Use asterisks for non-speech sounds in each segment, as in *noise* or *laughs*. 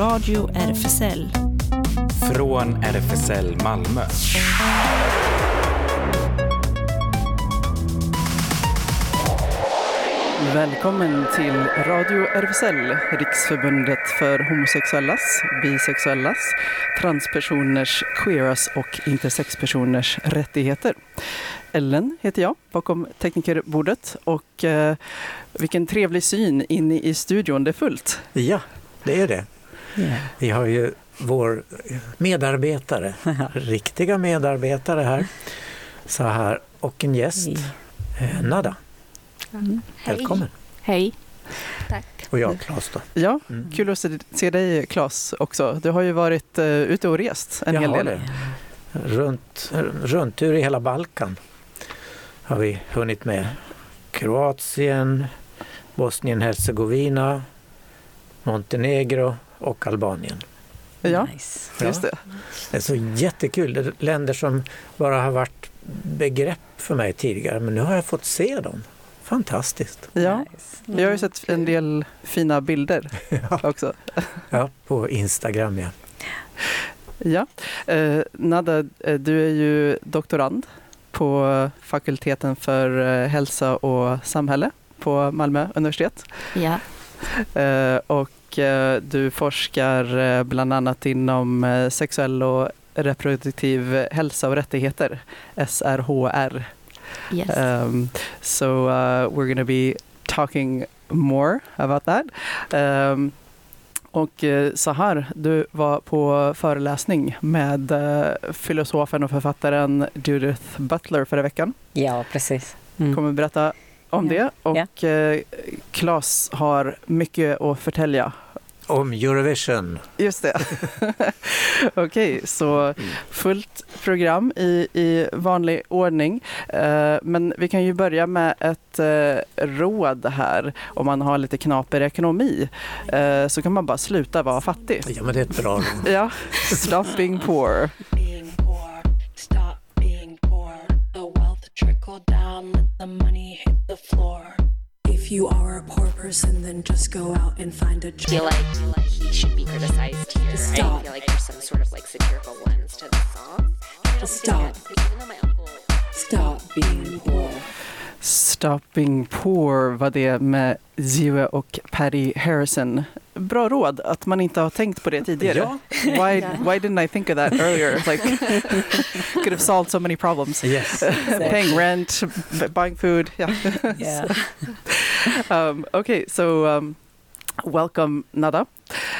Radio RFSL. Från RFSL Malmö. Välkommen till Radio RFSL, Riksförbundet för homosexuellas, bisexuellas, transpersoners, queeras och intersexpersoners rättigheter. Ellen heter jag bakom teknikerbordet och eh, vilken trevlig syn inne i studion, det är fullt. Ja, det är det. Vi har ju vår medarbetare, *laughs* riktiga medarbetare här, så här och en gäst, eh, Nada. Välkommen! Hej. Tack. Och jag, Claes då. Ja, Mm. kul att se, dig Claes också. Du har ju varit eh, ute och rest en Jag hel har del. det. Runt, rundtur i hela Balkan har vi hunnit med. Kroatien, Bosnien-Hercegovina, Montenegro och Albanien. Ja, Nice. just det. Det är så jättekul. Det är länder som bara har varit begrepp för mig tidigare, men nu har jag fått se dem. Fantastiskt. Ja, Nice. jag har ju sett en del fina bilder *laughs* också. Ja, på Instagram ja. Ja. Eh, Nada, eh, du är ju doktorand på fakulteten för eh, hälsa och samhälle på Malmö universitet. Ja. Eh, och eh, du forskar eh, bland annat inom sexuell och reproduktiv hälsa och rättigheter, SRHR. Yes. Um, so uh, we're going to be talking more about that. Um, och så här, du var på föreläsning med eh, filosofen och författaren Judith Butler förra veckan. Ja, precis. Mm. Kommer berätta om Ja. det. Och eh, Claes har mycket att förtälja. Om Eurovision. Just det. *laughs* Okej, så fullt program i, i vanlig ordning. Eh, men vi kan ju börja med ett eh, råd här. Om man har lite knaper ekonomi eh, så kan man bara sluta vara fattig. Ja, men det är ett bra råd. *laughs* Ja, stop being poor. being poor. Stop being poor. The wealth trickle down, let the money hit the floor. If you are a poor person, then just go out and find a job. I feel job. like he should be criticized here. Stop. I feel like there's some sort of like satirical lens to the song. Don't Stop. it, because even though my uncle Stop being poor. Stop being poor var det med Ziwe och Patti Harrison. Bra råd att man inte har tänkt på det tidigare. Ja. Why, *laughs* why didn't I think of that earlier? Like *laughs* could have solved so many problems. Yes. *laughs* Paying rent, buying food. Yeah. Yeah. um, okay, so um, welcome, Nada.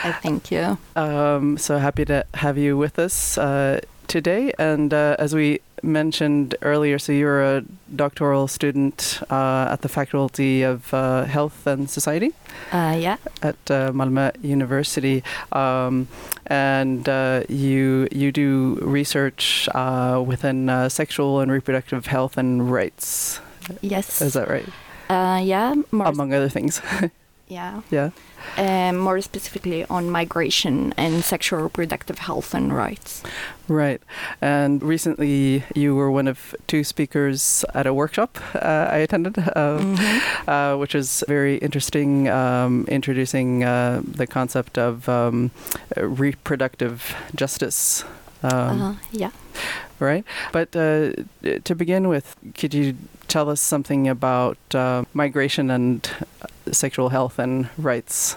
I thank you. Um, so happy to have you with us uh, today. And uh, as we mentioned earlier, so you're a doctoral student uh, at the Faculty of uh, Health and Society Uh, yeah. at uh, Malmö University, um, and uh, you you do research uh, within uh, sexual and reproductive health and rights. Yes. Is that right? Uh, yeah. Among other things. *laughs* yeah. yeah. Um, more specifically on migration and sexual reproductive health and rights. Right. And recently, you were one of two speakers at a workshop uh, I attended, uh, *laughs* Mhm. uh, which was very interesting, um, introducing uh, the concept of um, reproductive justice. Um, uh, yeah. Right. But uh, to begin with, could you tell us something about uh, migration and sexual health and rights,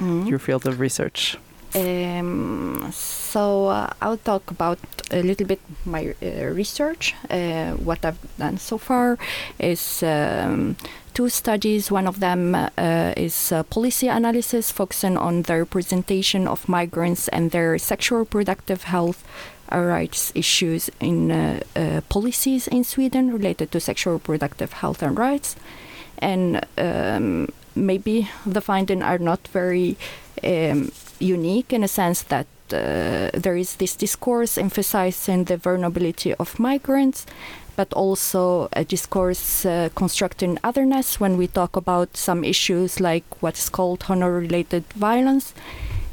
Mhm. your field of research? Um, so uh, I'll talk about a little bit my uh, research. Uh, what I've done so far is um, two studies. One of them uh, is uh, policy analysis, focusing on the representation of migrants and their sexual reproductive health rights issues in uh, uh, policies in Sweden related to sexual reproductive health and rights. And um, maybe the findings are not very um, unique in a sense that uh, there is this discourse emphasizing the vulnerability of migrants, but also a discourse uh, constructing otherness when we talk about some issues like what is called honor related violence.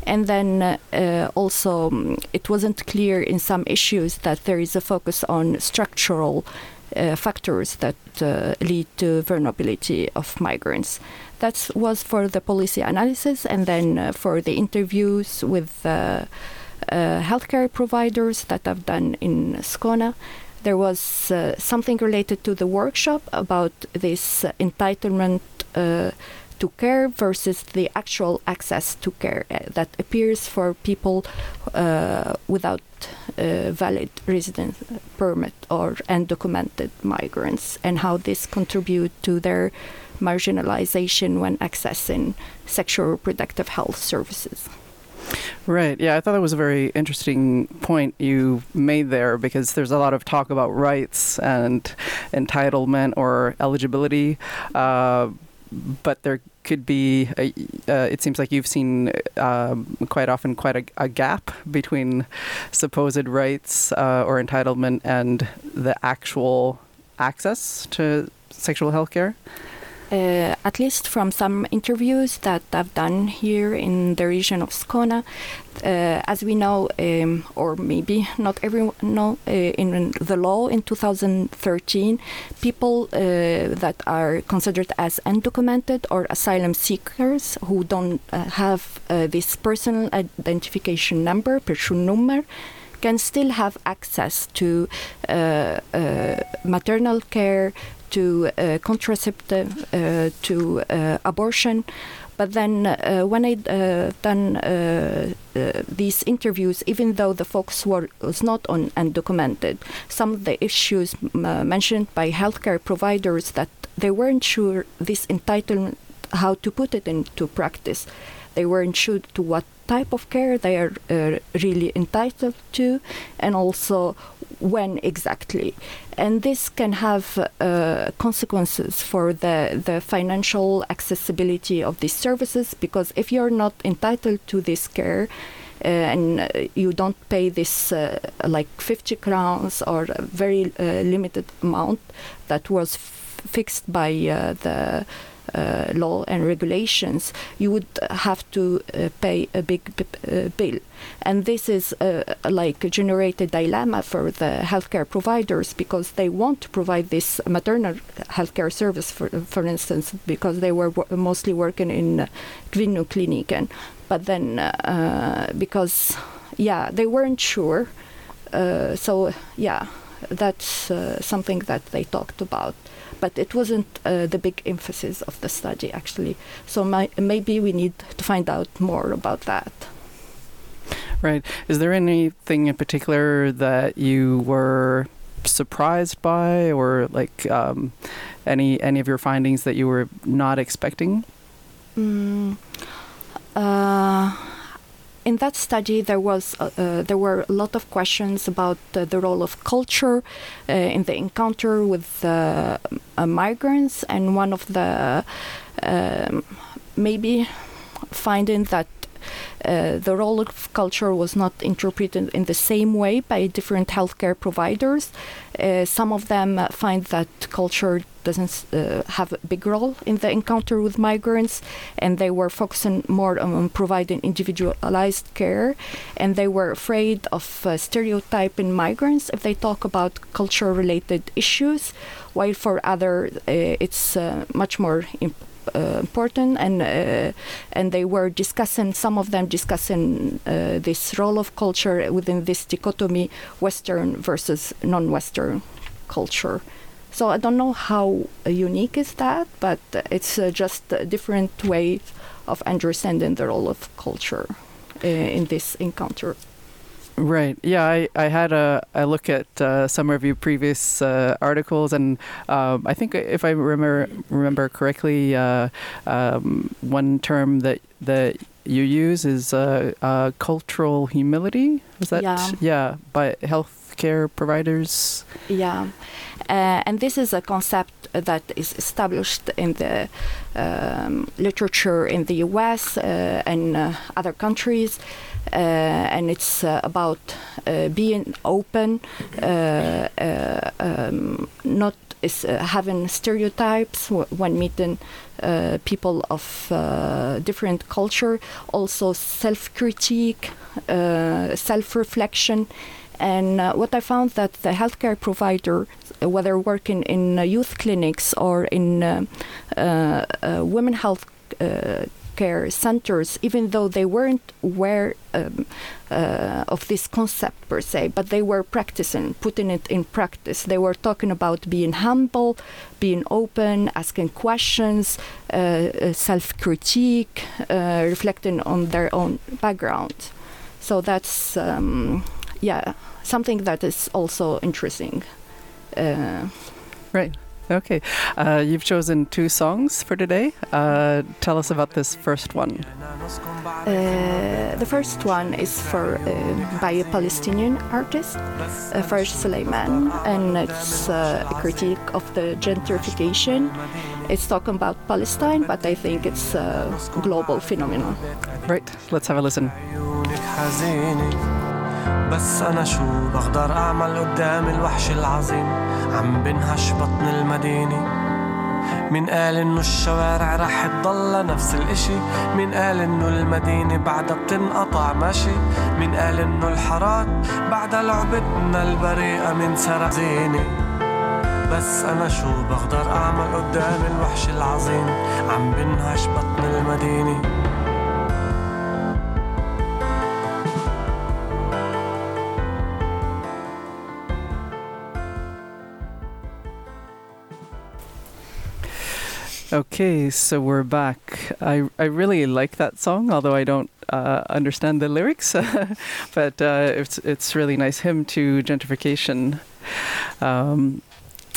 And then uh, also, um, it wasn't clear in some issues that there is a focus on structural factors that uh, lead to vulnerability of migrants. That was for the policy analysis, and then uh, for the interviews with uh, uh, healthcare providers that I've done in Skåne. There was uh, something related to the workshop about this uh, entitlement uh, to care versus the actual access to care uh, that appears for people uh, uh, valid residence permit or undocumented migrants, and how this contribute to their marginalization when accessing sexual reproductive health services. Right. Yeah, I thought that was a very interesting point you made there because there's a lot of talk about rights and entitlement or eligibility. Uh, but there could be, a, uh, it seems like you've seen um, quite often quite a, a, gap between supposed rights uh, or entitlement and the actual access to sexual health care. Uh, at least from some interviews that I've done here in the region of Skåne, uh, as we know, um, or maybe not everyone know, uh, in the law in 2013, people uh, that are considered as undocumented or asylum seekers who don't uh, have uh, this personal identification number, personnummer, can still have access to maternal care, to uh, contraceptive, uh, to uh, abortion. But then, uh, when I uh, done uh, these interviews, even though the focus were, was not on undocumented, some of the issues mentioned by healthcare providers that they weren't sure this entitlement how to put it into practice. They weren't sure to what type of care they are uh, really entitled to, and also when exactly. And this can have uh, consequences for the, the financial accessibility of these services because if you're not entitled to this care, uh, and uh, you don't pay this uh, like 50 crowns or a very uh, limited amount that was fixed by the Uh, law and regulations, you would have to uh, pay a big uh, bill. And this is uh, like a generated dilemma for the healthcare providers because they want to provide this maternal healthcare service, for, for instance, because they were mostly working in uh, Kvinnokliniken. But then, because, yeah, they weren't sure. so, yeah, that's something that they talked about but it wasn't uh, the big emphasis of the study actually. So my, maybe we need to find out more about that. Right. Is there anything in particular that you were surprised by, or like um, any any of your findings that you were not expecting? Mm, uh, in that study, there was uh, uh, there were a lot of questions about the role of culture uh, in the encounter with uh, migrants, and one of the um, maybe finding that uh, the role of culture was not interpreted in the same way by different healthcare providers. Uh, some of them find that culture doesn't uh, have a big role in the encounter with migrants, and they were focusing more on providing individualized care, and they were afraid of uh, stereotyping migrants if they talk about culture-related issues, while for other uh, it's uh, much more important uh, important, and uh, and they were discussing some of them discussing uh, this role of culture within this dichotomy, Western versus non-Western culture. So I don't know how unique is that, but it's just a different way of understanding the role of culture in this encounter. Right. Yeah, I, I had a, a look at uh, some of your previous uh, articles, and um, I think if I remember remember correctly, uh, um, one term that that you use is uh, uh, cultural humility. Is that yeah? Yeah, by healthcare providers. Yeah, uh, and this is a concept that is established in the um, literature in the U.S. and other countries. Uh, and it's uh, about uh, being open, um, not is having stereotypes when meeting people of different culture, also self-critique, self-reflection, And uh, what I found that the healthcare provider, whether working in uh, youth clinics or in uh, uh, uh, women health uh, care centers, even though they weren't aware um, of this concept per se, but they were practicing, putting it in practice. They were talking about being humble, being open, asking questions, self critique, reflecting on their own background. So that's, um, yeah, something that is also interesting. Uh, Right. Okay. Uh, you've chosen two songs for today. Uh, tell us about this first one. Uh, the first one is for uh, by a Palestinian artist, uh, Faraj Suleiman, and it's uh, a critique of the gentrification. It's talking about Palestine, but I think it's a global phenomenon. Right. Let's have a listen. بس أنا شو بقدر أعمل قدام الوحش العظيم؟ عم بنهش بطن المدينة. مين قال إنه الشوارع رح تضل نفس الإشي. مين قال إنه المدينة بعدها بتنقطع ماشي. مين قال إنه الحارات بعدها لعبتنا البريئة من سرق زينة. بس أنا شو بقدر أعمل قدام الوحش العظيم؟ عم بنهش بطن المدينة. Okay, so we're back. I, I really like that song, although I don't uh, understand the lyrics, *laughs* but uh, it's it's really nice hymn to gentrification. Um,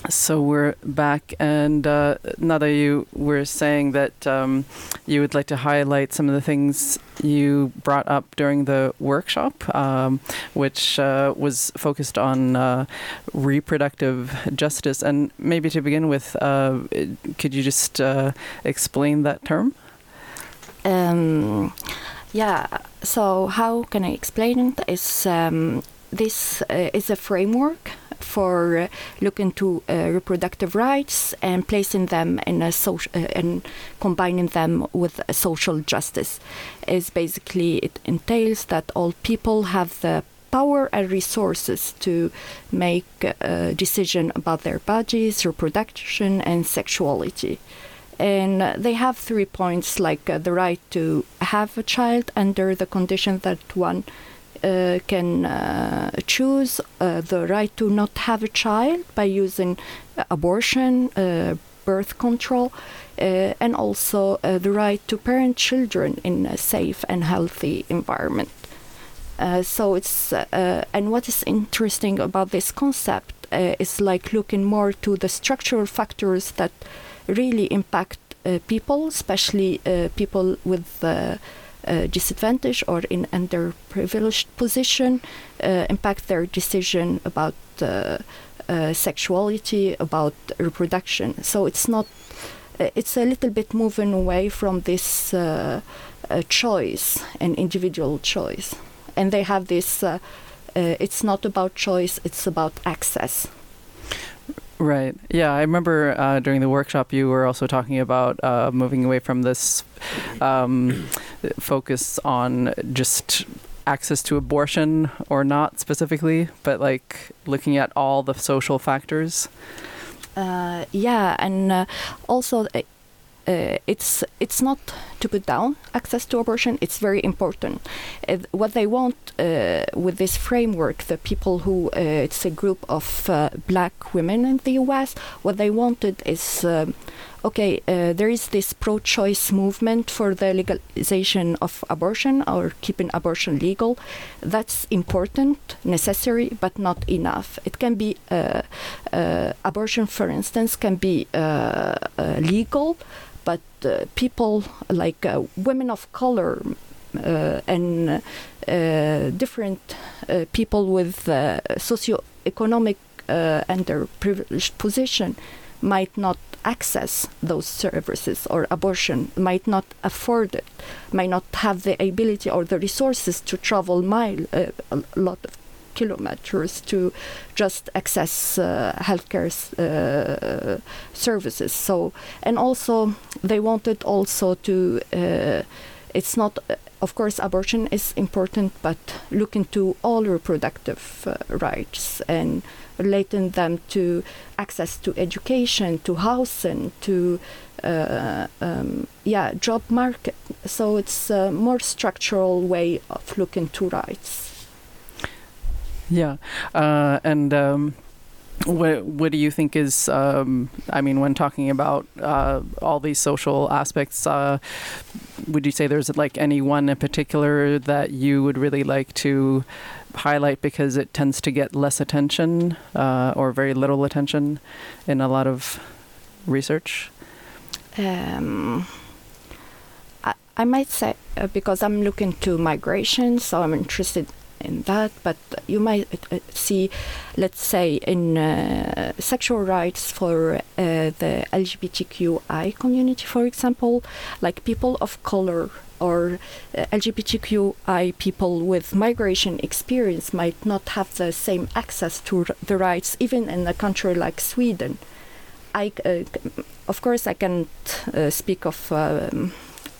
so we're back, and uh, Nada, you were saying that um, you would like to highlight some of the things you brought up during the workshop, um, which uh, was focused on uh, reproductive justice. And maybe to begin with, uh, could you just uh, explain that term? Um, yeah. So how can I explain it? Is um, this uh, is a framework for uh, looking to uh, reproductive rights and placing them in a social uh, and combining them with social justice. Is basically it entails that all people have the power and resources to make a decision about their bodies, reproduction, and sexuality. And uh, they have three points like uh, the right to have a child under the condition that one uh, can uh, choose uh, the right to not have a child by using abortion, uh, birth control, uh, and also uh, the right to parent children in a safe and healthy environment. Uh, so it's uh, and what is interesting about this concept uh, is like looking more to the structural factors that really impact uh, people, especially uh, people with uh, uh, disadvantage or in underprivileged position, uh, impact their decision about uh, uh, sexuality, about reproduction. So it's not. uh, It's a little bit moving away from this uh, uh, choice and individual choice, and they have this. Uh, uh, it's not about choice; it's about access. Right. Yeah, I remember uh, during the workshop you were also talking about uh, moving away from this um, focus on just access to abortion or not specifically, but like looking at all the social factors. Uh, yeah, and uh, also uh, it's it's not to put down access to abortion. It's very important. Uh, what they want uh, with this framework, the people who uh, it's a group of uh, black women in the U.S. What they wanted is. Um, Okay, uh, there is this pro-choice movement for the legalization of abortion or keeping abortion legal. That's important, necessary, but not enough. It can be uh, uh, abortion, for instance, can be uh, uh, legal, but uh, people like uh, women of color uh, and different people with socioeconomic uh, underprivileged position might not access those services or abortion might not afford it might not have the ability or the resources to travel mile uh, a lot of kilometers to just access uh, healthcare uh, services so and also they wanted also to uh, it's not, uh, of course, abortion is important, but look into all reproductive uh, rights and relating them to access to education, to housing, to uh, um, yeah, job market. So it's a more structural way of looking to rights. Yeah, uh, and um, what what do you think is? Um, I mean, when talking about uh, all these social aspects, uh, would you say there's like any one in particular that you would really like to highlight because it tends to get less attention uh, or very little attention in a lot of research? Um, I, I might say uh, because I'm looking to migration, so I'm interested in that. But you might uh, see, let's say, in uh, sexual rights for uh, the LGBTQI community, for example, like people of color or uh, LGBTQI people with migration experience might not have the same access to the rights, even in a country like Sweden. I, uh, of course, I can't uh, speak of um,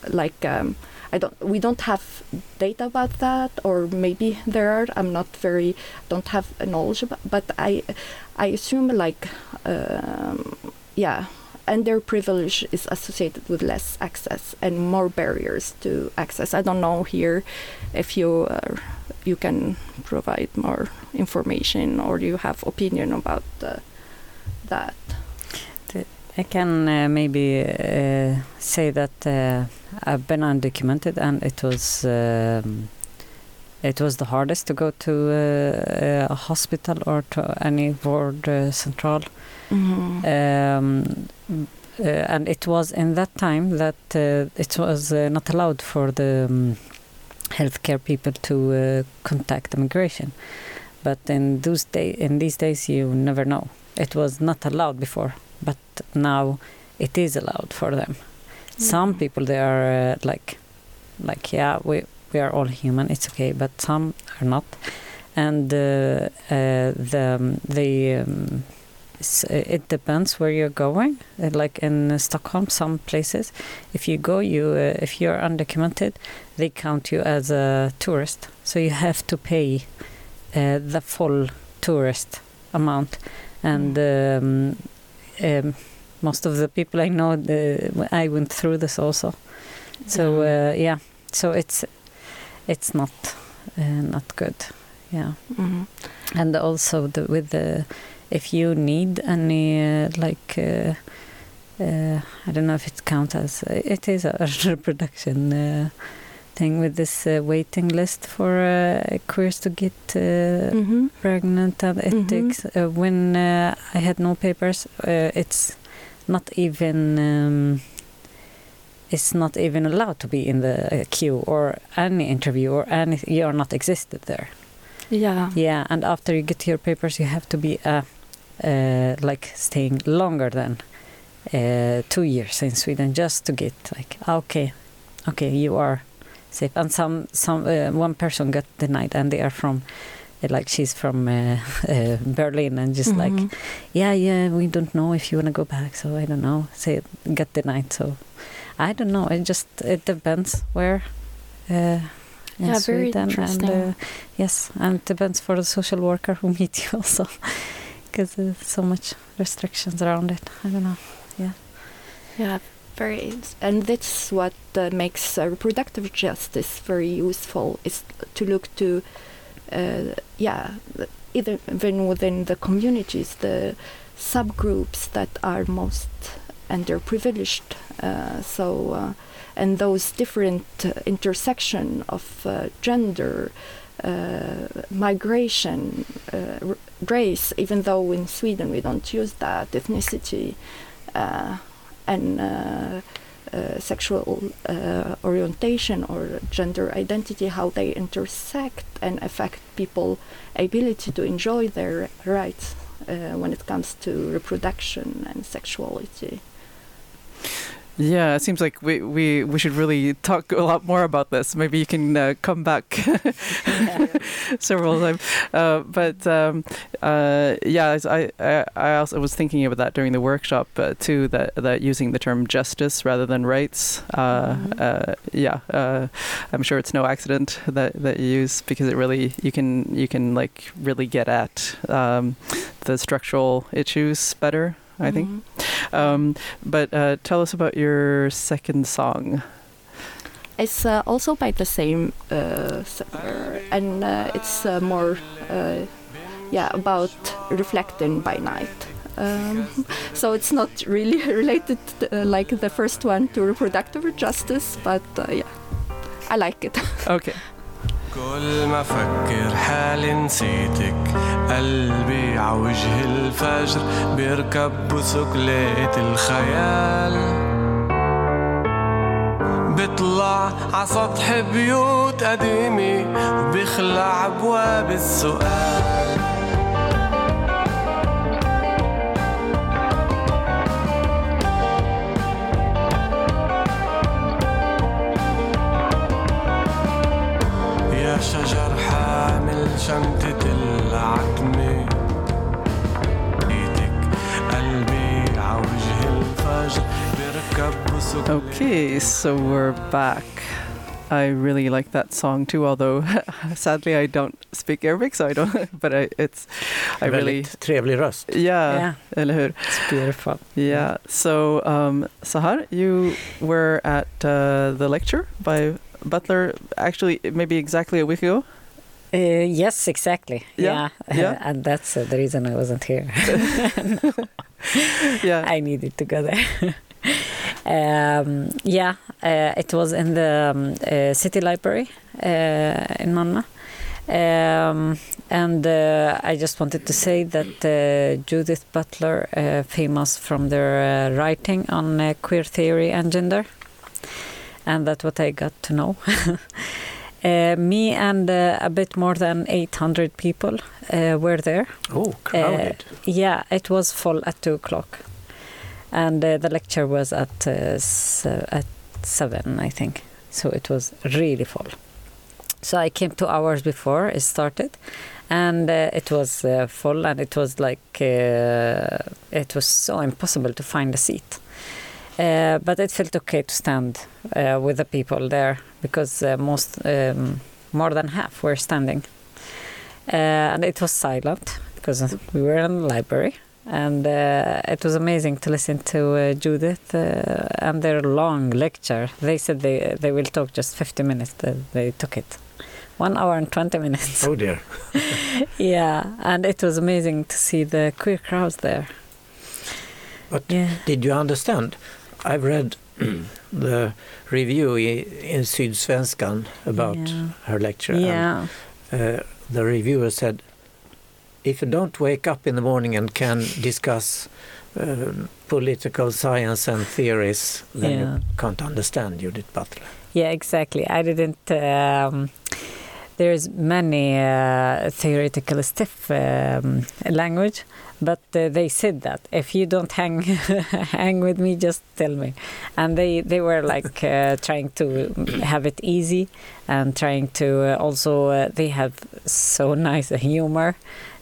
like um, I don't. We don't have data about that, or maybe there are. I'm not very don't have a knowledge about, but I I assume like um, yeah, and their privilege is associated with less access and more barriers to access. I don't know here if you you can provide more information or you have opinion about uh, that. I can uh, maybe uh, say that uh, I've been undocumented, and it was um, it was the hardest to go to uh, a hospital or to any ward uh, central. Mm-hmm. Um, uh, and it was in that time that uh, it was uh, not allowed for the um, healthcare people to uh, contact immigration. But in those day, in these days, you never know. It was not allowed before, but now it is allowed for them. Some Mm. people they are uh, like, like yeah, we we are all human. It's okay, but some are not, and uh, uh, the um, the um, it depends where you're going. Uh, Like in uh, Stockholm, some places, if you go, you uh, if you're undocumented, they count you as a tourist, so you have to pay uh, the full tourist amount, and um, um, most of the people I know, the, I went through this also. So uh, yeah, so it's it's not uh, not good. Yeah Mhm. and also the, with the if you need any uh, like uh, uh, I don't know if it counts as it is a *laughs* reproduction uh, thing with this uh, waiting list for uh, queers to get uh, Mhm. pregnant and it Mhm. takes uh, when uh, I had no papers uh, it's not even um, it's not even allowed to be in the uh, queue or any interview or any you are not existed there Yeah. yeah, and after you get your papers, you have to be uh, uh, like staying longer than uh, two years in Sweden just to get like okay, okay, you are safe. And some some uh, one person got denied, and they are from uh, like she's from uh, *laughs* uh, Berlin, and just like Mhm. yeah, yeah, we don't know if you wanna go back, so I don't know. Say got denied, so I don't know. It just it depends where. Uh, in Yeah, very Sweden and uh, yes, and it depends for the social worker who *laughs* meet you also, because there's so much restrictions around it. I don't know. Yeah. Yeah, and that's what uh, makes uh, reproductive justice very useful. Is to look to, uh, yeah, either even within the communities, the subgroups that are most underprivileged. Uh, so, and those different intersection of gender. Uh, migration, uh, race, even though in Sweden we don't use that, ethnicity, uh, and uh, uh, sexual uh, orientation or gender identity, how they intersect and affect people's ability to enjoy their rights when it comes to reproduction and sexuality. Yeah, it seems like we, we, we should really talk a lot more about this. Maybe you can uh, come back *laughs* several times. Uh, but um, uh, yeah, I, I I also was thinking about that during the workshop uh, too. That that using the term justice rather than rights. Uh, uh, yeah, uh, I'm sure it's no accident that, that you use because it really you can you can like really get at um, the structural issues better. I think. Um, but uh, tell us about your second song. It's uh, also by the same uh, singer, and uh, it's uh, more, uh, yeah, about reflecting by night. Um, *laughs* so it's not really *laughs* related, uh, like the first one, to reproductive justice, but uh, yeah, I like it. *laughs* Okay. كل ما فكر حالي نسيتك قلبي عوجه الفجر بيركب بثقلات الخيال. بيطلع عسطح بيوت قديمة وبيخلع أبواب السؤال. شجر حامل شمتة العتمة ايدك قلبي عوجه الفجر بيركب بثقلات Okay, so we're back. I really like that song too, although *laughs* sadly I don't speak Arabic, so I don't. *laughs* But I, it's, I really, Väldigt trevlig röst. yeah, Yeah. eller hur? It's beautiful. Yeah. So, um, Sahar, you were at uh, the lecture by Butler. Actually, maybe exactly a week ago. Uh, yes, exactly. Yeah, Yeah, yeah. *laughs* and that's uh, the reason I wasn't here. *laughs* Yeah. I needed to go there. *laughs* um, yeah, uh, it was in the um, uh, city library uh, in Malmö. Um, and uh, I just wanted to say that uh, Judith Butler, uh, famous from their uh, writing on uh, queer theory and gender, and that's what I got to know. *laughs* uh, me and uh, a bit more than 800 people uh, were there. Oh, crowded. Yeah, it was full at two o'clock, and uh, the lecture was at uh, at seven, I think. So it was really full. So I came two hours before it started, and uh, it was uh, full, and it was like uh, it was so impossible to find a seat. Uh, but it felt okay to stand uh, with the people there because uh, most um, more than half were standing, uh, and it was silent because we were in the library and uh, it was amazing to listen to uh, Judith uh, and their long lecture. They said they they will talk just 50 minutes. They took it. One hour and 20 minutes. Oh dear. *laughs* yeah, and it was amazing to see the queer crowds there. But Yeah. Did you understand? I've read *clears throat* the review in Sydsvenskan about Yeah. her lecture. and, Yeah. uh, the reviewer said, if you don't wake up in the morning and can discuss uh, political science and theories, then Yeah. you can't understand Judith Butler. Yeah, exactly. I didn't. Um, there's many uh, theoretical stiff um, language, but uh, they said that if you don't hang *laughs* hang with me, just tell me. And they they were like uh, trying to have it easy and trying to uh, also uh, they have so *laughs* nice humor.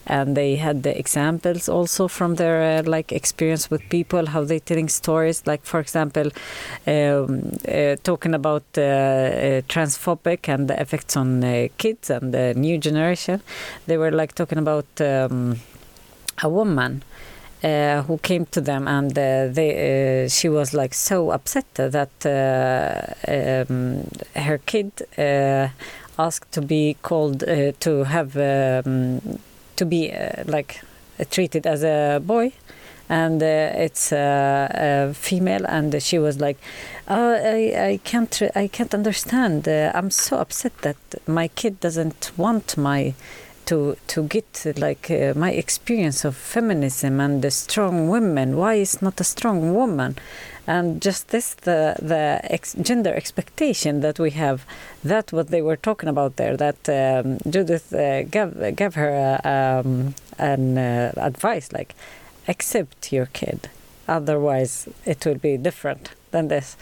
And they had the examples also from their uh, like experience with people, how they telling stories. Like for example, um, uh, talking about uh, uh, transphobic and the effects on kids and the new generation. They were like talking about um, a woman uh, who came to them and uh, they uh, she was like so upset that uh, um, her kid uh, asked to be called uh, to have um, to be like treated as a boy. And it's a female and she was like oh, I, I can't I can't understand. I'm so upset that my kid doesn't want my to to get like uh, my experience of feminism and the strong women. Why is not a strong woman? And just this the the ex- gender expectation that we have that what they were talking about there that um, Judith uh, gave gave her uh, um, an uh, advice like accept your kid otherwise it will be different than this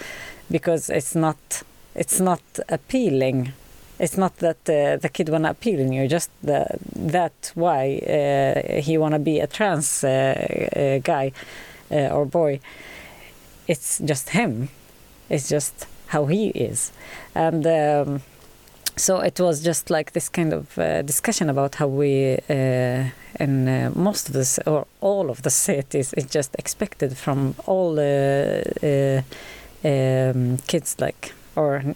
because it's not it's not appealing it's not that uh, the kid wanna appeal in you just the, that why uh, he wanna be a trans uh, uh, guy uh, or boy. It's just him. It's just how he is. And um, so it was just like this kind of uh, discussion about how we in uh, most of this or all of the cities it's just expected from all uh, uh, um, kids like or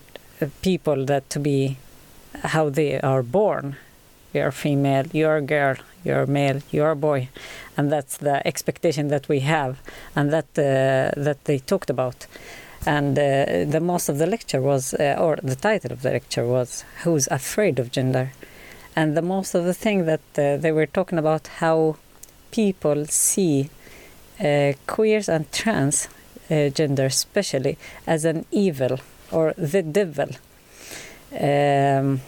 people that to be how they are born. You're female you're a girl you're male you're a boy. And that's the expectation that we have and that uh, that they talked about. And uh, the most of the lecture was uh, or the title of the lecture was who's afraid of gender? And the most of the thing that uh, they were talking about how people see uh, queers and trans uh, gender especially as an evil or the devil um,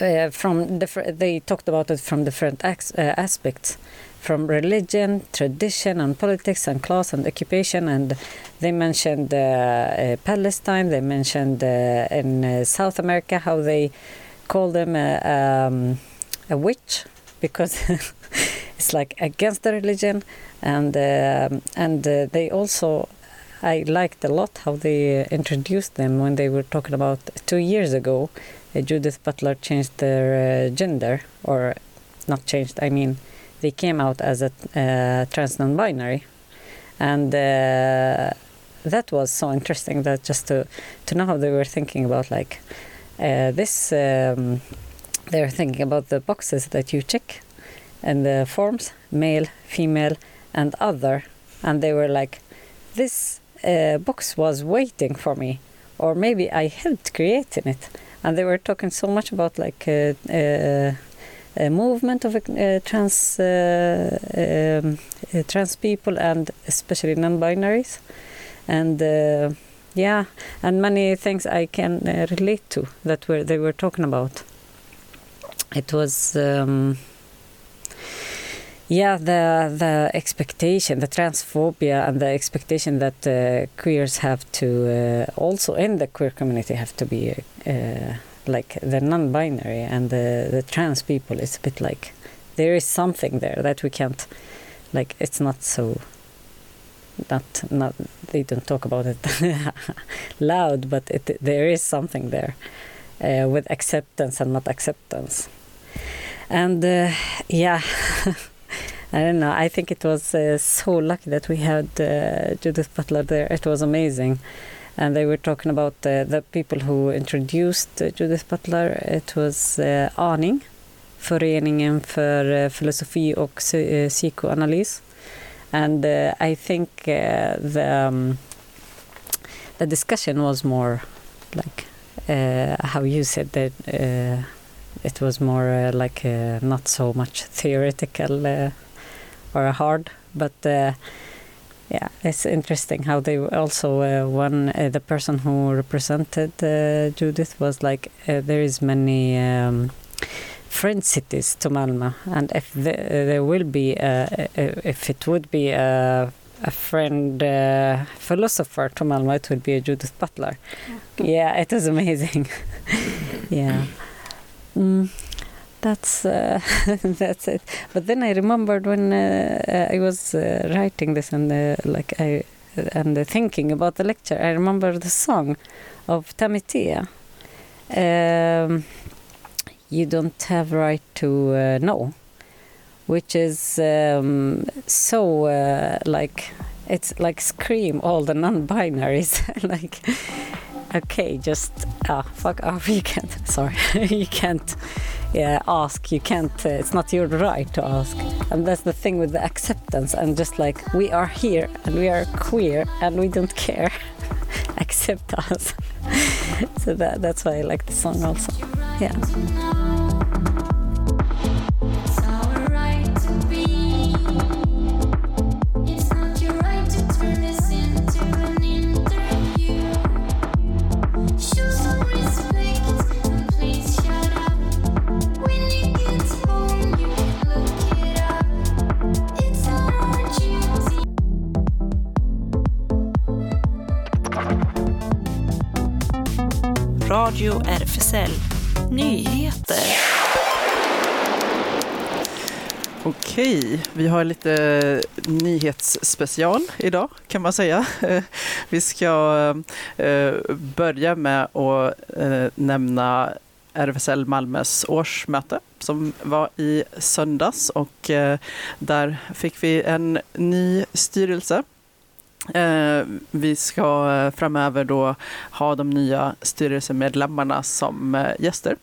uh, from different they talked about it from different uh, aspects from religion tradition and politics and class and occupation and they mentioned uh, uh, palestine they mentioned in south america how they call them a, um, a witch because *laughs* it's like against the religion and um and they also I liked a lot how they uh, introduced them when they were talking about two years ago. Uh, Judith Butler changed their uh, gender, or not changed. I mean, they came out as a uh, trans non-binary, and uh, that was so interesting. That just to to know how they were thinking about like uh, this. Um, they're thinking about the boxes that you check and the forms male female and other and they were like this uh, box was waiting for me or maybe i helped creating it. And they were talking so much about like uh, uh, a movement of uh, trans uh, um, uh, trans people and especially non-binaries. And uh, yeah and many things i can uh, relate to that were they were talking about. It was um, yeah the the expectation the transphobia and the expectation that uh, queers have to uh, also in the queer community have to be uh, like the non-binary and the the trans people it's a bit like there is something there that we can't like it's not so not not they don't talk about it *laughs* loud but it there is something there uh, with acceptance and not acceptance. And uh, yeah *laughs* I don't know. I think it was uh, so lucky that we had uh, Judith Butler there. It was amazing. And they were talking about uh, the people who introduced uh, Judith Butler. It was uh, Aning, Föreningen för uh, filosofi och psy- psykoanalys. And I think the, um, the discussion was more like how you said that it was more like not so much theoretical or hard, but uh, yeah, it's interesting how they also uh, one uh, the person who represented uh, Judith was like uh, there is many um, friend cities to Malmö, and if the, there will be uh, uh, if it would be a, a friend uh, philosopher to Malmö, it would be a Judith Butler. Yeah, it is amazing. *laughs* yeah. Mm, that's uh, *laughs* that's it. But then I remembered when uh, uh, I was uh, writing this and uh, like I and uh, thinking about the lecture, I remember the song of Tami T. Um, you don't have right to know, which is um, so like it's like scream all the non-binaries *laughs* like okay just ah fuck off *laughs* you can't sorry you can't yeah ask. You can't uh, it's not your right to ask. And that's the thing with the acceptance. And just like we are here and we are queer and we don't care. *laughs* Accept us. *laughs* So that that's why i like the song also. Yeah RFSL Nyheter. Okej, vi har lite nyhetsspecial idag kan man säga. *laughs* Vi ska eh, börja med att eh, nämna RFSL Malmös årsmöte som var i söndags och eh, där fick vi en ny styrelse. Eh, vi ska eh, framöver då ha de nya styrelsemedlemmarna som eh, gäster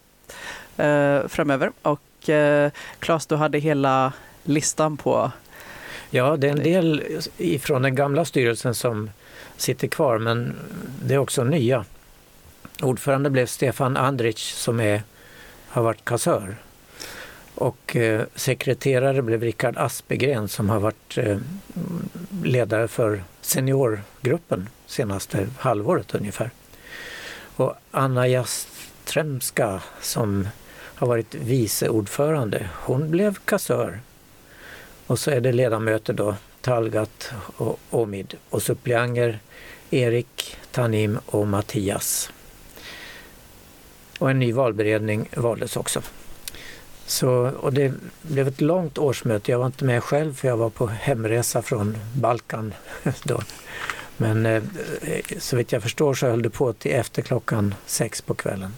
framöver. Och eh, Claes, du hade hela listan på... Ja, det är en del ifrån den gamla styrelsen som sitter kvar men det är också nya. Ordförande blev Stefan Andrich som är, har varit kassör. Och eh, sekreterare blev Rickard Aspegren som har varit eh, ledare för seniorgruppen senaste halvåret ungefär. Och Anna Jastremska som har varit vice ordförande, hon blev kassör. Och så är det ledamöter då, Talgat och Omid och suppleanter Erik, Tanim och Mattias. Och en ny valberedning valdes också. Så, och det blev ett långt årsmöte. Jag var inte med själv för jag var på hemresa från Balkan *laughs* då. Men eh, så vitt jag förstår så höll det på till efter klockan sex på kvällen.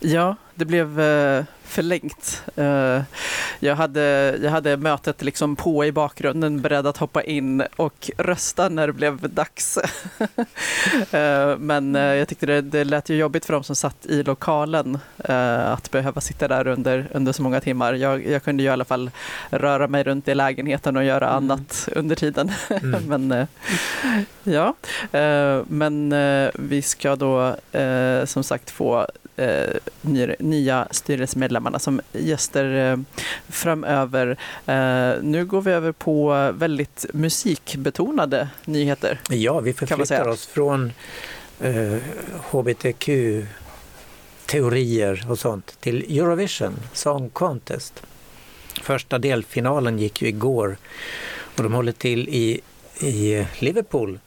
Ja, det blev eh, förlängt. Eh, jag, hade, jag hade mötet liksom på i bakgrunden, beredd att hoppa in och rösta när det blev dags. *laughs* Eh, Men jag tyckte det, det lät ju jobbigt för de som satt i lokalen att behöva sitta där under, under så många timmar. Jag, jag kunde ju i alla fall röra mig runt i lägenheten och göra Mm. annat under tiden. *laughs* Mm. Men ja, men vi ska då som sagt få eh, ny, nya styrelsemedlemmarna som gäster eh, framöver. Eh, nu går vi över på väldigt musikbetonade nyheter. Ja, vi förflyttar oss från eh, hbtq-teorier och sånt till Eurovision Song Contest. Första delfinalen gick ju igår och de håller till i, i Liverpool.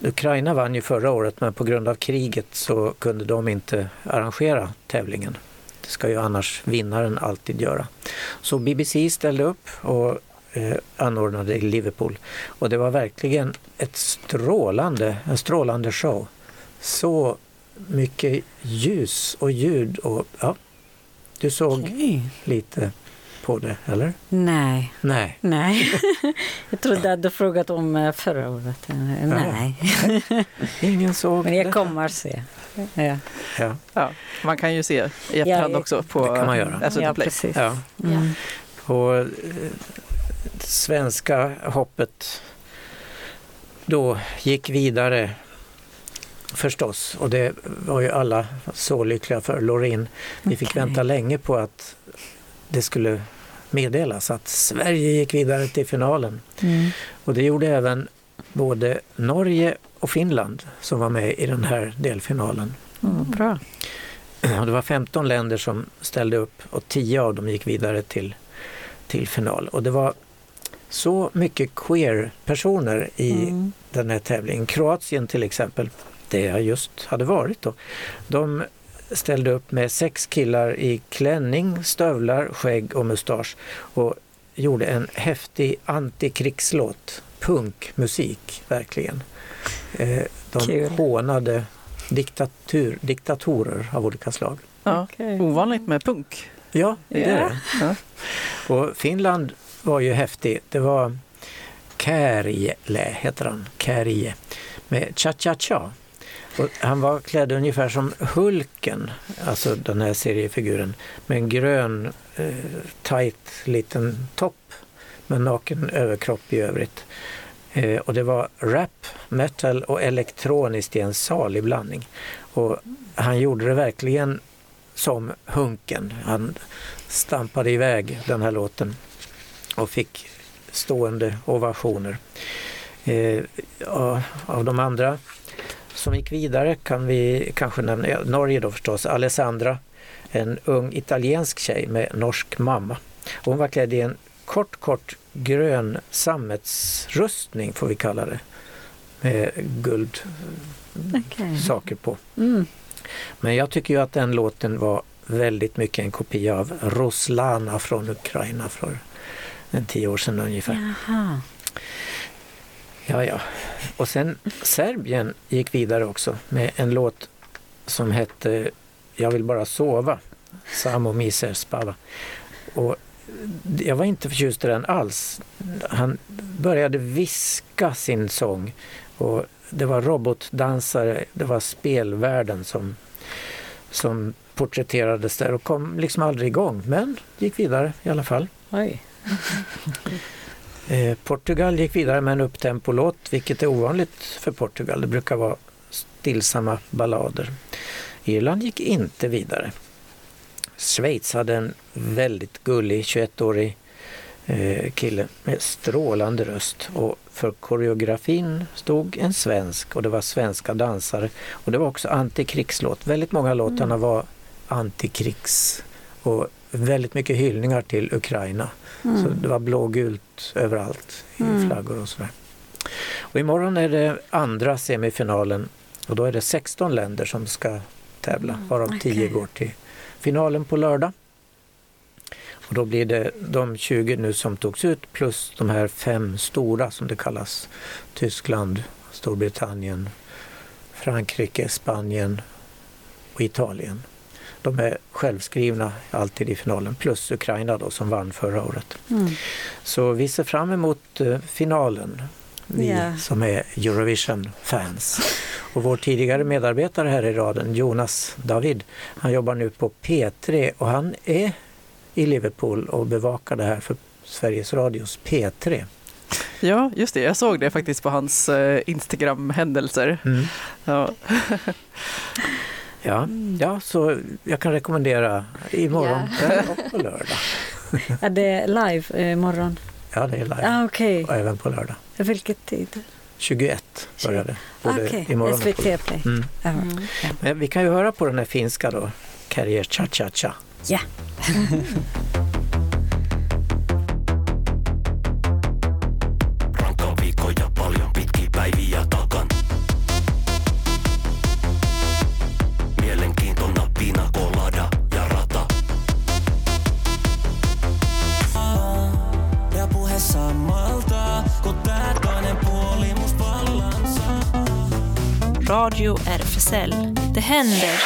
Ukraina vann ju förra året men på grund av kriget så kunde de inte arrangera tävlingen. Det ska ju annars vinnaren alltid göra. Så BBC ställde upp och eh, anordnade i Liverpool. Och det var verkligen ett strålande, en strålande show. Så mycket ljus och ljud och ja, du såg Okej. lite på det, eller? Nej, Nej. nej. *laughs* jag trodde att du frågat om eh, förra året. Eh, Nej, Ingen såg men jag kommer se. Ja, Ja, Ja, man kan ju se i efterhand Ja, också på det kan man göra. SVT ja Play. precis. ja. Mm. Och eh, svenska hoppet då gick vidare förstås. Och det var ju alla så lyckliga för. Loreen, vi fick Okej. vänta länge på att det skulle meddelas att Sverige gick vidare till finalen. Mm. Och det gjorde även både Norge och Finland som var med i den här delfinalen. Mm, bra. Det var 15 länder som ställde upp och 10 av dem gick vidare till, till final. Och det var så mycket queer-personer i Mm. den här tävlingen. Kroatien till exempel, det jag just hade varit då. De ställde upp med sex killar i klänning, stövlar, skägg och mustasch och gjorde en häftig antikrigslåt. Punkmusik, verkligen. Eh, de Kul. hånade diktatur, diktatorer av olika slag. Ja, Okej. ovanligt med punk. Ja, det är Ja. det. Ja. Och Finland var ju häftigt. Det var Käärijälä heter han, Käärijä, med Cha-Cha-Cha. Och han var klädd ungefär som Hulken, alltså den här seriefiguren, med en grön eh, tight liten topp med naken överkropp i övrigt. Eh, och det var rap, metal och elektroniskt i en salig blandning. Och han gjorde det verkligen som Hunken. Han stampade iväg den här låten och fick stående ovationer. Eh, av de andra som gick vidare kan vi kanske nämna Norge då förstås, Alessandra, en ung italiensk tjej med norsk mamma. Hon var klädd i en kort, kort grön sammetsrustning får vi kalla det, med guld Okej. saker på. Mm. Men jag tycker ju att den låten var väldigt mycket en kopia av Roslana från Ukraina för en tio år sedan ungefär. Jaha. Ja, ja. Och sen Serbien gick vidare också med en låt som hette Jag vill bara sova. Samo Miser Spava. Och jag var inte förtjust i den alls. Han började viska sin sång och det var robotdansare, det var spelvärlden som, som porträtterades där och kom liksom aldrig igång. Men gick vidare i alla fall. Oj. *laughs* Eh, Portugal gick vidare med en upptempolåt, vilket är ovanligt för Portugal. Det brukar vara stillsamma ballader. Irland gick inte vidare. Schweiz hade en väldigt gullig 21-årig eh, kille med strålande röst och för koreografin stod en svensk och det var svenska dansare och det var också antikrigslåt. Väldigt många av låtarna var antikrigs och väldigt mycket hyllningar till Ukraina. Så det var blågult överallt i Mm. flaggor och sådär. Och imorgon är det andra semifinalen och då är det 16 länder som ska tävla varav 10 okej. går till finalen på lördag. Och då blir det de 20 nu som togs ut plus de här fem stora som det kallas. Tyskland, Storbritannien, Frankrike, Spanien och Italien. De är självskrivna alltid i finalen plus Ukraina då som vann förra året. Mm. Så vi ser fram emot eh, finalen, vi Ja. som är Eurovision-fans. Och vår tidigare medarbetare här i raden, Jonas David, han jobbar nu på P3 och han är i Liverpool och bevakar det här för Sveriges Radios P3. Ja, just det. Jag såg det faktiskt på hans eh, Instagram-händelser. Mm. Ja. *laughs* Ja, ja, så jag kan rekommendera imorgon kväll och på lördag. *laughs* Är det live eh, imorgon? Ja, det är live. Ah, Okej. Och även på lördag. Vilket tid? 21 börjar det. Både Okej, imorgon och på SVT Play. Mm. Ja. Ja. Men vi kan ju höra på den här finska då. Carrier Cha Cha Cha. Ja. *laughs* Radio RFSL. Det händer.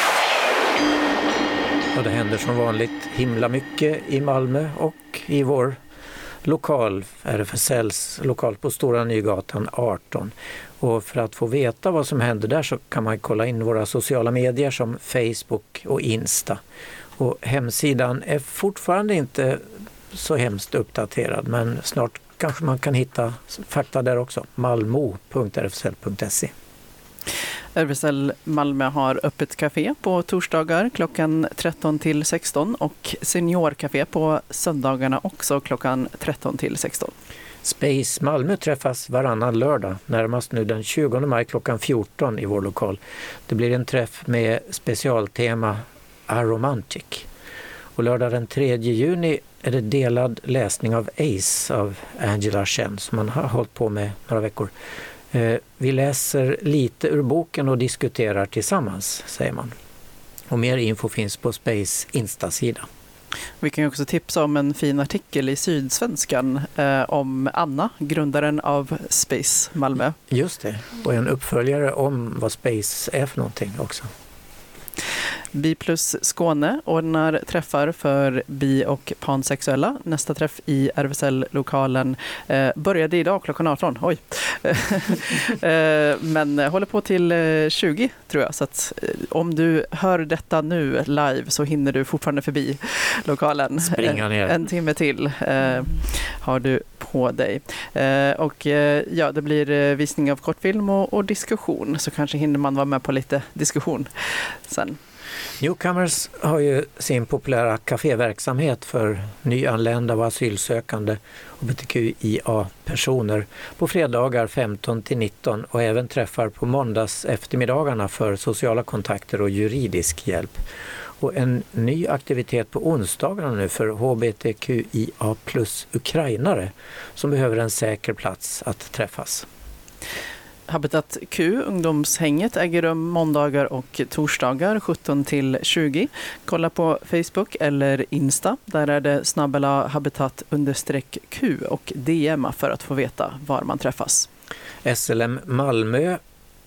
Och det händer som vanligt himla mycket i Malmö och i vår lokal, RFSLs lokal på Stora Nygatan 18. Och för att få veta vad som händer där så kan man kolla in våra sociala medier som Facebook och Insta. Och hemsidan är fortfarande inte så hemskt uppdaterad men snart kanske man kan hitta fakta där också. malmo.rfsl.se RFSL Malmö har öppet café på torsdagar klockan 13 till 16 och seniorkafé på söndagarna också klockan 13 till 16. Space Malmö träffas varannan lördag, närmast nu den 20 maj klockan 14 i vår lokal. Det blir en träff med specialtema Aromantic. Och lördag den 3 juni är det delad läsning av Ace av Angela Chen som man har hållit på med några veckor. Eh, Vi läser lite ur boken och diskuterar tillsammans, säger man. Och mer info finns på Space Insta-sida. Vi kan också tipsa om en fin artikel i Sydsvenskan eh, om Anna, grundaren av Space Malmö. Just det, och en uppföljare om vad Space är för någonting också. Bi plus Skåne ordnar träffar för bi och pansexuella. Nästa träff i RFSL-lokalen eh, började idag klockan 18. Oj! *laughs* eh, men håller på till eh, 20 tror jag. Så att, eh, om du hör detta nu live så hinner du fortfarande förbi lokalen. Springa ner. En timme till eh, har du på dig. Eh, och eh, ja, det blir eh, visning av kortfilm och, och diskussion. Så kanske hinner man vara med på lite diskussion sen. Newcomers har ju sin populära kaféverksamhet för nyanlända och asylsökande hbtqia-personer på fredagar 15 till 19 och även träffar på måndags eftermiddagarna för sociala kontakter och juridisk hjälp. Och en ny aktivitet på onsdagarna nu för hbtqia plus ukrainare som behöver en säker plats att träffas. Habitat Q, ungdomshänget, äger rum måndagar och torsdagar 17 till 20. Kolla på Facebook eller Insta. Där är det snabbela habitat understreck Q och DMa för att få veta var man träffas. SLM Malmö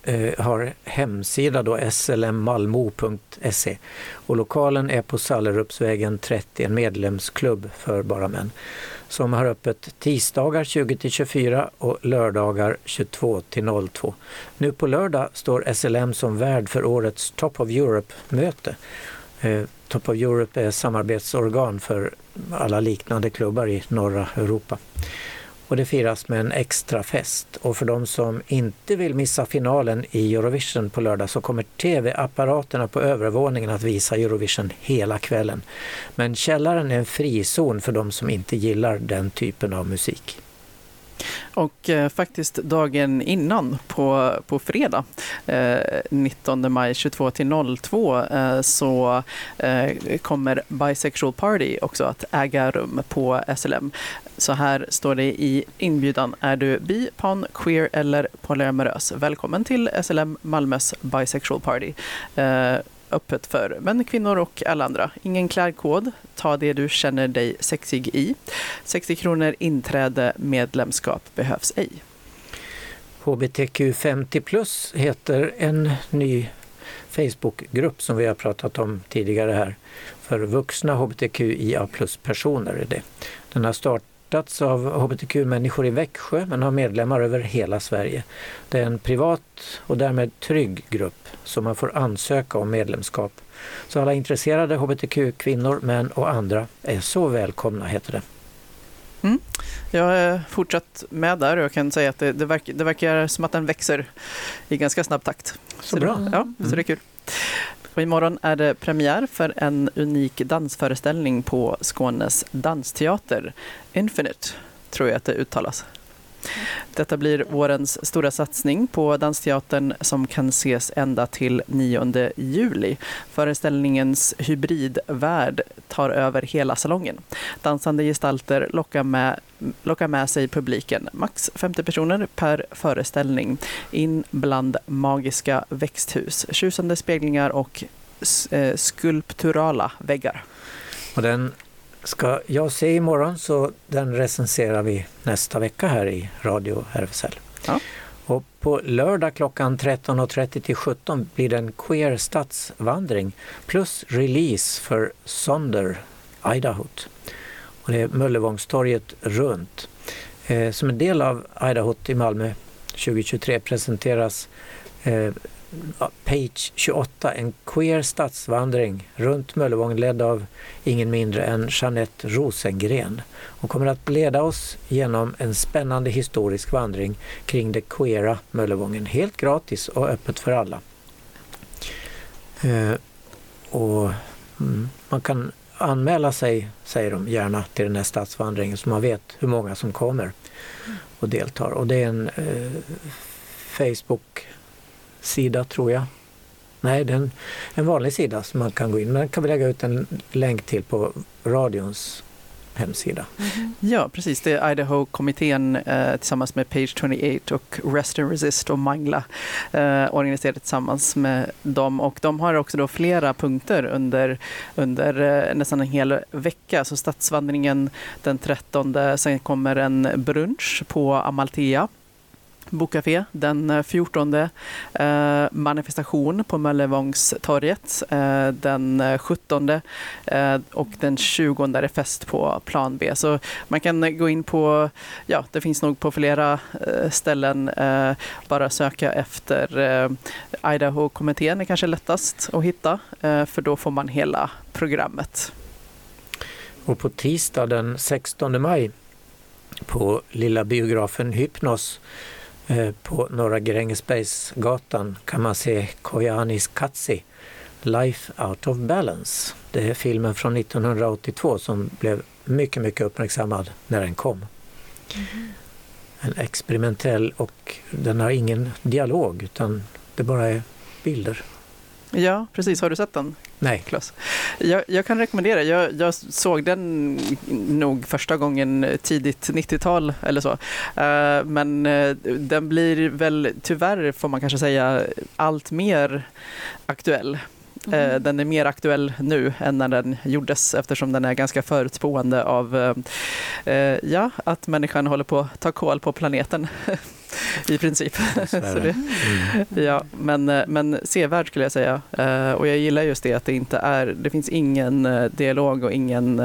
Eh, har hemsida då slmmalmo.se och lokalen är på Sallerupsvägen 30, en medlemsklubb för bara män som har öppet tisdagar 20-24 och lördagar 22-02. Nu på lördag står SLM som värd för årets Top of Europe-möte. Eh, Top of Europe är samarbetsorgan för alla liknande klubbar i norra Europa. Och det firas med en extra fest. Och för de som inte vill missa finalen i Eurovision på lördag så kommer tv-apparaterna på övervåningen att visa Eurovision hela kvällen. Men källaren är en frizon för de som inte gillar den typen av musik. Och eh, faktiskt dagen innan, på, på fredag, eh, 19 maj 22 till 02, eh, så eh, kommer Bisexual Party också att äga rum på SLM. Så här står det i inbjudan. Är du bi, pan, queer eller polyamorös? Välkommen till SLM Malmös Bisexual Party. Eh, öppet för män, kvinnor och alla andra. Ingen klädkod. Ta det du känner dig sexig i. 60 kronor inträde. Medlemskap behövs ej. HBTQ50 plus heter en ny Facebookgrupp som vi har pratat om tidigare här. För vuxna hbtqia plus-personer är det. Den har startats av hbtq-människor i Växjö men har medlemmar över hela Sverige. Det är en privat och därmed trygg grupp som man får ansöka om medlemskap. Så alla intresserade hbtq-kvinnor, män och andra är så välkomna, heter det. Mm. Jag har fortsatt med där och jag kan säga att det, det, verkar, det verkar som att den växer i ganska snabb takt. Så bra. Det, ja, så det är kul. Och imorgon är det premiär för en unik dansföreställning på Skånes dansteater. Infinite, tror jag att det uttalas. Detta blir vårens stora satsning på Dansteatern som kan ses ända till 9 juli. Föreställningens hybridvärld tar över hela salongen. Dansande gestalter lockar med, lockar med sig publiken. Max 50 personer per föreställning. In bland magiska växthus, tjusande speglingar och eh, skulpturala väggar. Och den ska jag se imorgon så den recenserar vi nästa vecka här i Radio RFSL. Ja. Och på lördag klockan 13.30 till 17 blir det en queer stadsvandring plus release för Sonder Idaho. Och det är Möllevångstorget runt. Eh, som en del av Idaho i Malmö 2023 presenteras eh, Page 28, en queer stadsvandring runt Möllevång ledd av ingen mindre än Jeanette Rosengren Hon kommer att leda oss genom en spännande historisk vandring kring det queera Möllevången. Helt gratis och öppet för alla. Eh, och mm, Man kan anmäla sig, säger de gärna, till den här stadsvandringen så man vet hur många som kommer och deltar. Och det är en eh, Facebook sida tror jag. Nej, det är en, en vanlig sida som man kan gå in Men kan vi lägga ut en länk till på radions hemsida. Ja, precis. Det är Idaho-kommittén eh, tillsammans med Page 28 och Rest and Resist och Mangla eh, organiserat tillsammans med dem. Och de har också då flera punkter under, under eh, nästan en hel vecka. Så stadsvandringen den 13, sen kommer en brunch på Amalthea Bokcafé den eh, 14. Eh, manifestation på Möllevångstorget eh, den eh, 17 eh, och den 20 är det fest på plan B. Så man kan gå in på, ja det finns nog på flera eh, ställen, eh, bara söka efter eh, Idaho-kommittén är kanske lättast att hitta eh, för då får man hela programmet. Och på tisdag den 16 maj på lilla biografen Hypnos på Norra Grängesbergsgatan kan man se Koyanis Katsi, Life Out of Balance. Det är filmen från 1982 som blev mycket, mycket uppmärksammad när den kom. En experimentell och den har ingen dialog utan det bara är bilder. Ja, precis. Har du sett den? Nej. Klas. Jag, jag kan rekommendera. Jag, jag såg den nog första gången tidigt 90-tal eller så. Eh, men eh, den blir väl tyvärr, får man kanske säga, allt mer aktuell. Eh, Den är mer aktuell nu än när den gjordes eftersom den är ganska förutspående av ja, att människan håller på att ta koll på planeten *laughs* i princip. *laughs* Så det, ja, men, eh, men sevärd skulle jag säga. Eh, Och jag gillar just det att det inte är, det finns ingen eh, dialog och ingen,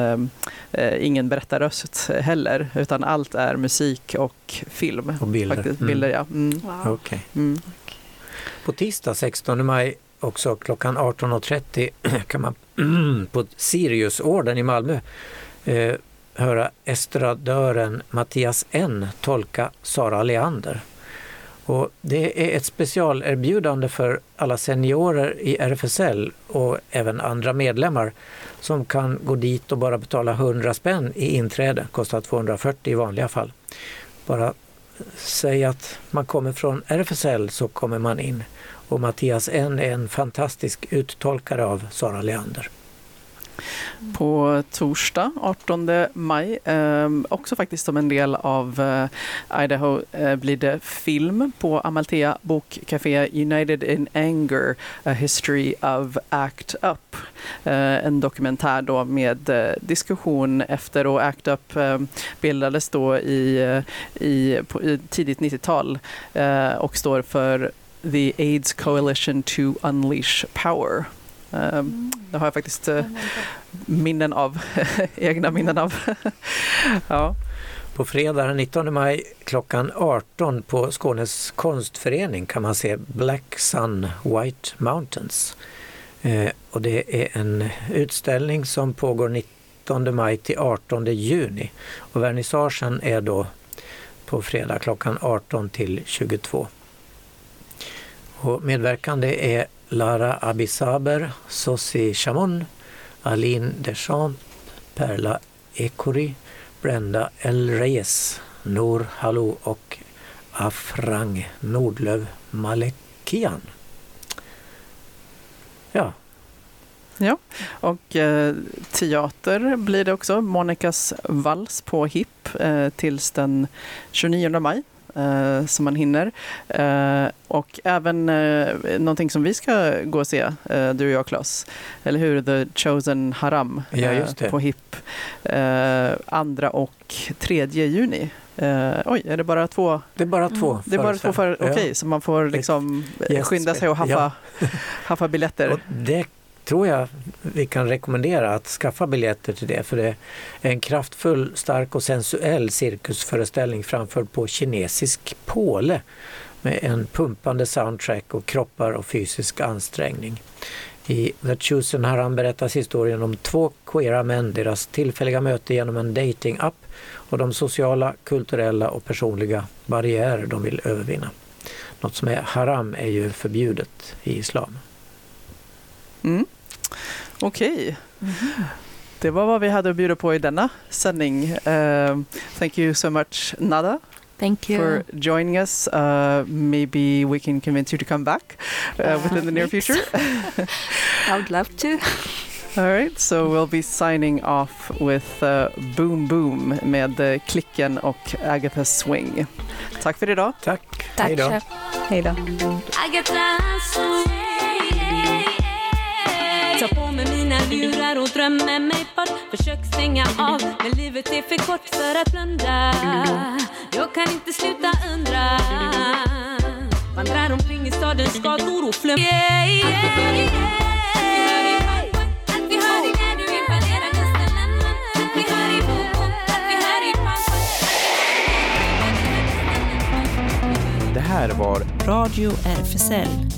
ingen berättarröst heller, utan allt är musik och film. Och bilder. Faktiskt. Mm. bilder ja. Mm. Okej. Mm. På tisdag 16 maj också klockan 18.30 *clears throat* kan man *clears throat* på Siriusorden i Malmö eh, höra estradören Mattias N tolka Sara Leander. Och det är ett specialerbjudande för alla seniorer i RFSL och även andra medlemmar som kan gå dit och bara betala 100 spänn i inträde, kostar 240 i vanliga fall. Bara säg att man kommer från RFSL så kommer man in. Och Mattias N är en fantastisk uttolkare av Sara Leander. På torsdag 18 maj, eh, också faktiskt som en del av eh, Idaho, eh, blir det film på Amalthea Bokcafé United in Anger, A History of ACT UP. Eh, en dokumentär då med eh, diskussion efter och ACT UP eh, bildades då i, eh, i, på, i tidigt 90-tal eh, och står för The AIDS Coalition to Unleash Power. Ehm, mm. Det har jag faktiskt eh, minnen av, *laughs* egna minnen av. *laughs* ja. På fredag den 19 maj klockan 18 på Skånes konstförening kan man se Black Sun White Mountains. Eh, och det är en utställning som pågår 19 maj till 18 juni. Och vernissagen är då på fredag klockan 18 till 22. Och medverkande är Lara Abisaber, Sossi Chamon, Aline Deschamps, Perla Ekori, Brenda El Reyes, Nor Halou och Afrang Nordlöv Malekian. Ja, Ja, och eh, teater blir det också. Monikas vals på HIP eh, tills den 29 maj. Eh, som man hinner. Eh, och även eh, någonting som vi ska gå och se, eh, du och jag Claes, eller hur? The Chosen Haram Ja, eh, just det. på HIP. Eh, andra och tredje juni. Eh, oj, är det bara två? det är bara två. Det är bara två för, Ja. okej, så man får liksom Yes. skynda sig och haffa, haffa biljetter. Och det tror jag vi kan rekommendera att skaffa biljetter till det för det är en kraftfull, stark och sensuell cirkusföreställning framförd på kinesisk påle med en pumpande soundtrack och kroppar och fysisk ansträngning. I The Chosen Haram berättas historien om två queera män, deras tillfälliga möte genom en dating-app och de sociala, kulturella och personliga barriärer de vill övervinna. Något som är haram är ju förbjudet i islam. Mm. Okej. Det var vad vi hade att bjuda på i denna sändning. Uh, thank you so much, Nada, Thank you. for joining us. Uh, maybe we can convince you to come back uh, within the near future. *laughs* *laughs* I would love to. All right, so we'll be signing off with uh, Boom Boom med uh, Klicken och Agatha Swing. Tack för idag. Tack. Tack, Hej då. Hej då. Ta på mig mina lurar och drömmer mig bort. Försök stänga av, men livet är för kort för att blunda. Jag kan inte sluta undra. Vandrar omkring i stadens gator och flum. Yeah, yeah, yeah. Det här var Radio RFSL